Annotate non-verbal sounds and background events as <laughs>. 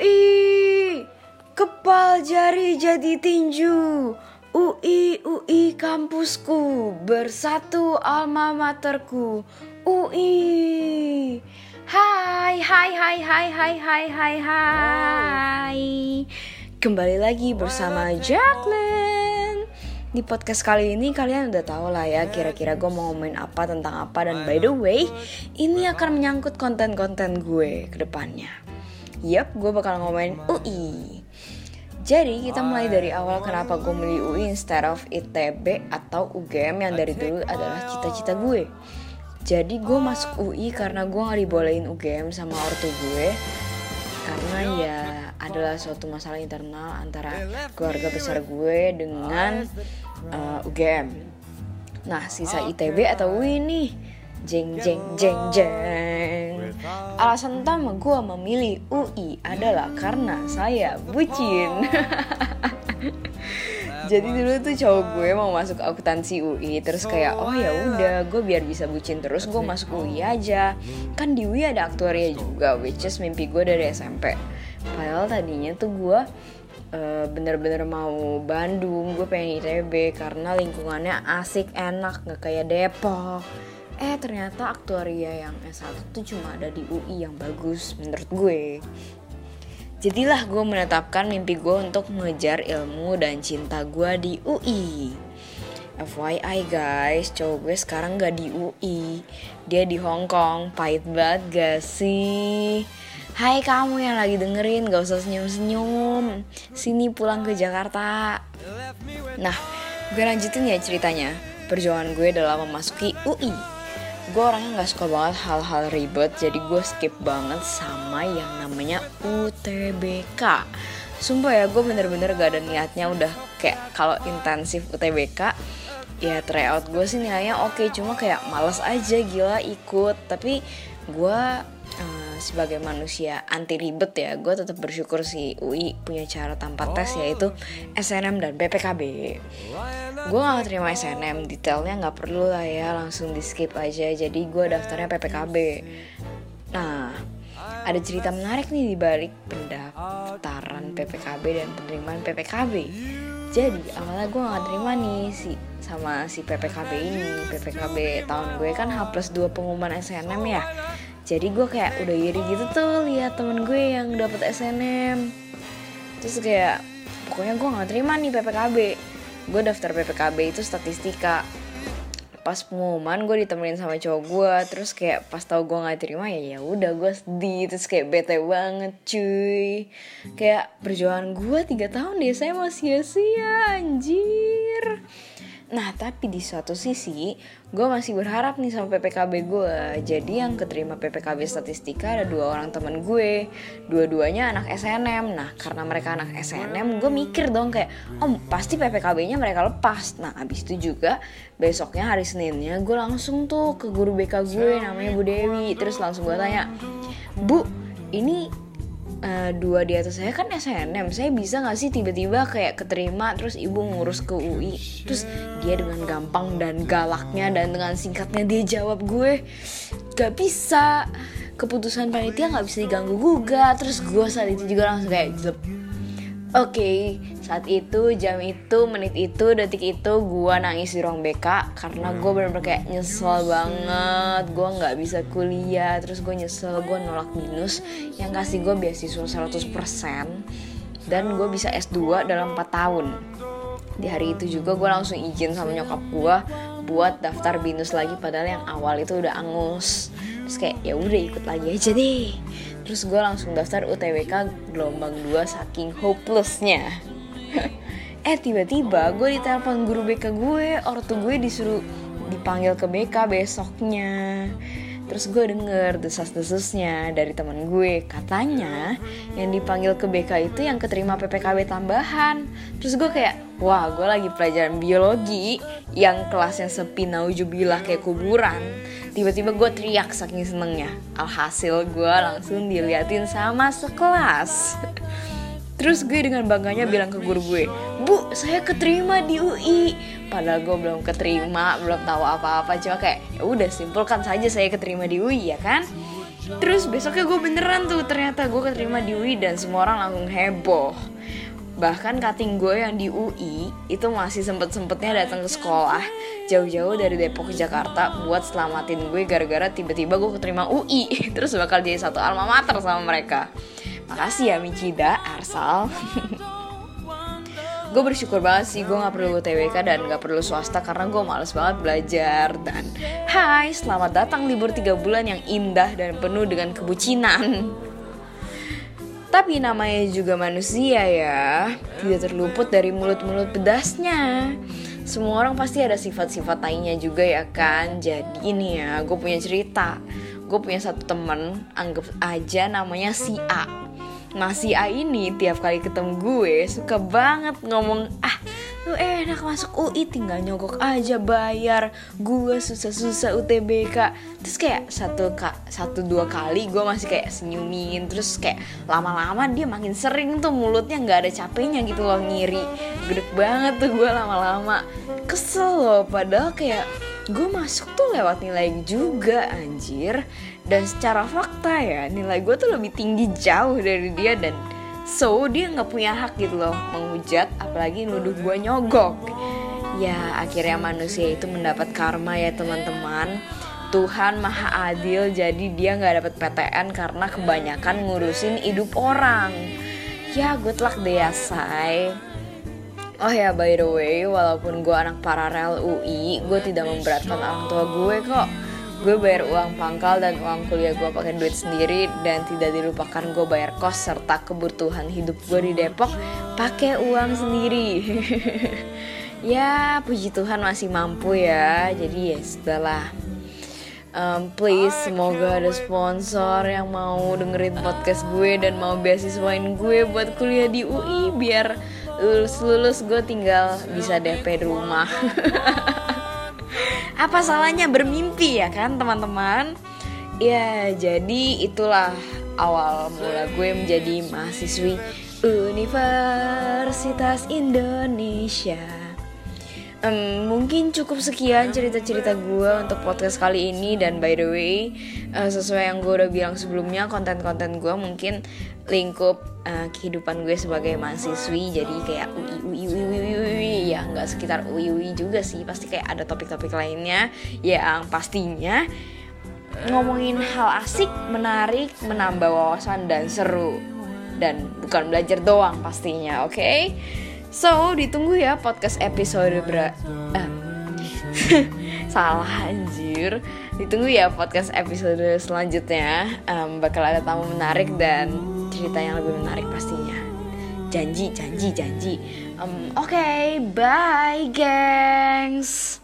UI Kepal jari jadi tinju. UI UI kampusku Bersatu alma materku. UI Hai hai hai hai hai hai hai hai. Kembali lagi bersama Jacqueline di podcast kali ini kalian udah tahu lah ya kira-kira gue mau ngomongin apa tentang apa. Dan by the way ini akan menyangkut konten-konten gue ke depannya. Yap, gue bakal ngomongin UI. Jadi kita mulai dari awal kenapa gue milih UI instead of ITB atau UGM yang dari dulu adalah cita-cita gue. Jadi gue masuk UI karena gue gak dibolehin UGM sama ortu gue karena ya adalah suatu masalah internal antara keluarga besar gue dengan uh, UGM. Nah, sisa ITB atau UI nih. Jeng jeng jeng jeng. Alasan utama gue memilih UI adalah karena saya bucin. <laughs> Jadi dulu tuh cowok gue mau masuk akuntansi UI terus kayak oh ya udah gue biar bisa bucin terus gue masuk UI aja. Kan di UI ada aktuaria juga which is mimpi gue dari SMP padahal tadinya tuh gue uh, bener-bener mau Bandung gue pengen ITB karena lingkungannya asik enak nggak kayak Depok eh ternyata aktuaria yang S1 tuh cuma ada di UI yang bagus menurut gue Jadilah gue menetapkan mimpi gue untuk mengejar ilmu dan cinta gue di UI. FYI guys, cowok gue sekarang gak di UI. Dia di Hong Kong, pahit banget gak sih? Hai kamu yang lagi dengerin, gak usah senyum-senyum. Sini pulang ke Jakarta. Nah, gue lanjutin ya ceritanya. Perjuangan gue dalam memasuki UI gue orangnya nggak suka banget hal-hal ribet jadi gue skip banget sama yang namanya UTBK sumpah ya gue bener-bener gak ada niatnya udah kayak kalau intensif UTBK ya tryout gue sih nilainya oke cuma kayak males aja gila ikut. Tapi gue sebagai manusia anti ribet ya gue tetap bersyukur si UI punya cara tanpa tes yaitu SNM dan PPKB gue gak terima SNM detailnya nggak perlu lah ya langsung di skip aja. Jadi gue daftarnya PPKB nah ada cerita menarik nih di balik pendaftaran PPKB dan penerimaan PPKB jadi awalnya gue gak terima nih si sama si PPKB ini. PPKB tahun gue kan H plus 2 pengumuman SNM ya jadi gue kayak udah iri gitu tuh lihat temen gue yang dapet SNM terus kayak pokoknya gue gak terima nih PPKB gue daftar PPKB itu statistika. Pas pengumuman gue ditemenin sama cowok gue terus kayak pas tau gue nggak terima ya ya udah gue sedih. Terus kayak bete banget cuy. Kayak perjuangan gue tiga tahun deh saya masih sia-sia anjir Nah tapi di suatu sisi gue masih berharap nih sama PPKB gue Jadi yang keterima PPKB statistika ada dua orang temen gue. Dua-duanya anak SNM Nah karena mereka anak SNM gue mikir dong kayak Om pasti PPKB nya mereka lepas. Nah abis itu juga besoknya hari Seninnya gue langsung tuh ke guru BK gue namanya Bu Dewi. Terus langsung gue tanya Bu ini uh, dua di atas saya kan SNM saya bisa nggak sih tiba-tiba kayak keterima terus ibu ngurus ke UI terus dia dengan gampang dan galaknya dan dengan singkatnya dia jawab gue gak bisa. Keputusan panitia nggak bisa diganggu gugat. Terus gue saat itu juga langsung kayak Oke, okay, saat itu, jam itu, menit itu, detik itu gue nangis di ruang BK karena gue bener-bener kayak nyesel banget, gue nggak bisa kuliah, terus gue nyesel, gue nolak minus yang kasih gue beasiswa 100% dan gue bisa S2 dalam 4 tahun. Di hari itu juga gue langsung izin sama nyokap gue buat daftar binus lagi padahal yang awal itu udah angus. Terus kayak ya udah ikut lagi aja deh. Terus gue langsung daftar UTBK gelombang 2 saking hopelessnya. <laughs> Eh tiba-tiba gue ditelepon guru BK gue ortu gue disuruh dipanggil ke BK besoknya. Terus gue denger desas-desusnya dari teman gue. Katanya yang dipanggil ke BK itu yang keterima PPKB tambahan. Terus gue kayak wah gue lagi pelajaran biologi yang kelasnya sepi naujubillah kayak kuburan tiba-tiba gue teriak saking senengnya. Alhasil gue langsung diliatin sama sekelas. Terus gue dengan bangganya bilang ke guru gue bu saya keterima di UI padahal gue belum keterima belum tahu apa-apa. Cuma kayak ya udah simpulkan saja saya keterima di UI ya kan? Terus besoknya gue beneran tuh ternyata gue keterima di UI dan semua orang langsung heboh bahkan kating gue yang di UI itu masih sempet-sempetnya datang ke sekolah. Jauh-jauh dari Depok ke Jakarta buat selamatin gue gara-gara tiba-tiba gue keterima UI <laughs> terus bakal jadi satu alma mater sama mereka. Makasih ya Michida Arsal. <laughs> Gue bersyukur banget sih gue nggak perlu TWK dan nggak perlu swasta karena gue males banget belajar. Dan Hai selamat datang libur tiga bulan yang indah dan penuh dengan kebucinan tapi namanya juga manusia ya. Tidak terluput dari mulut-mulut pedasnya. Semua orang pasti ada sifat-sifat lainnya juga ya kan. Jadi ini ya gue punya cerita. Gue punya satu temen anggap aja namanya si A. Nah si A ini tiap kali ketemu gue suka banget ngomong ah lu enak masuk UI tinggal nyogok aja bayar. Gue susah-susah UTBK terus kayak satu kak satu dua kali gue masih kayak senyumin. Terus kayak lama-lama dia makin sering tuh mulutnya nggak ada capeknya gitu loh ngiri. Gede banget tuh gue lama-lama. Kesel loh padahal kayak gue masuk tuh lewat nilai juga anjir. Dan secara fakta ya nilai gue tuh lebih tinggi jauh dari dia dan so dia nggak punya hak gitu loh menghujat apalagi nuduh gue nyogok. Ya akhirnya manusia itu mendapat karma ya teman-teman. Tuhan maha adil jadi dia nggak dapat PTN karena kebanyakan ngurusin hidup orang. Ya good luck deh ya say Oh ya by the way, walaupun gue anak paralel UI, gue tidak memberatkan orang tua gue kok. Gue bayar uang pangkal dan uang kuliah gue pakai duit sendiri dan tidak dilupakan gue bayar kos serta kebutuhan hidup gue di Depok pakai uang sendiri. <laughs> ya puji Tuhan masih mampu ya, jadi ya sudahlah. Um, please semoga ada sponsor yang mau dengerin podcast gue dan mau beasiswain gue buat kuliah di UI biar lulus lulus gue tinggal bisa DP rumah <laughs> apa salahnya bermimpi ya kan teman-teman? Ya jadi itulah awal mula gue menjadi mahasiswi Universitas Indonesia um, mungkin cukup sekian cerita-cerita gue untuk podcast kali ini. Dan by the way uh, sesuai yang gue udah bilang sebelumnya konten-konten gue mungkin lingkup uh, kehidupan gue sebagai mahasiswi. Jadi kayak ui ui ui ui ui, ui. ya nggak sekitar ui ui juga sih. Pasti kayak ada topik-topik lainnya yang pastinya ngomongin hal asik menarik menambah wawasan dan seru. Dan bukan belajar doang pastinya oke? okay? So, ditunggu ya podcast episode ber... Uh, <laughs> salah anjir. Ditunggu ya podcast episode selanjutnya. Um, bakal ada tamu menarik dan cerita yang lebih menarik pastinya. Janji, janji, janji. Um, Oke, okay, bye, gengs.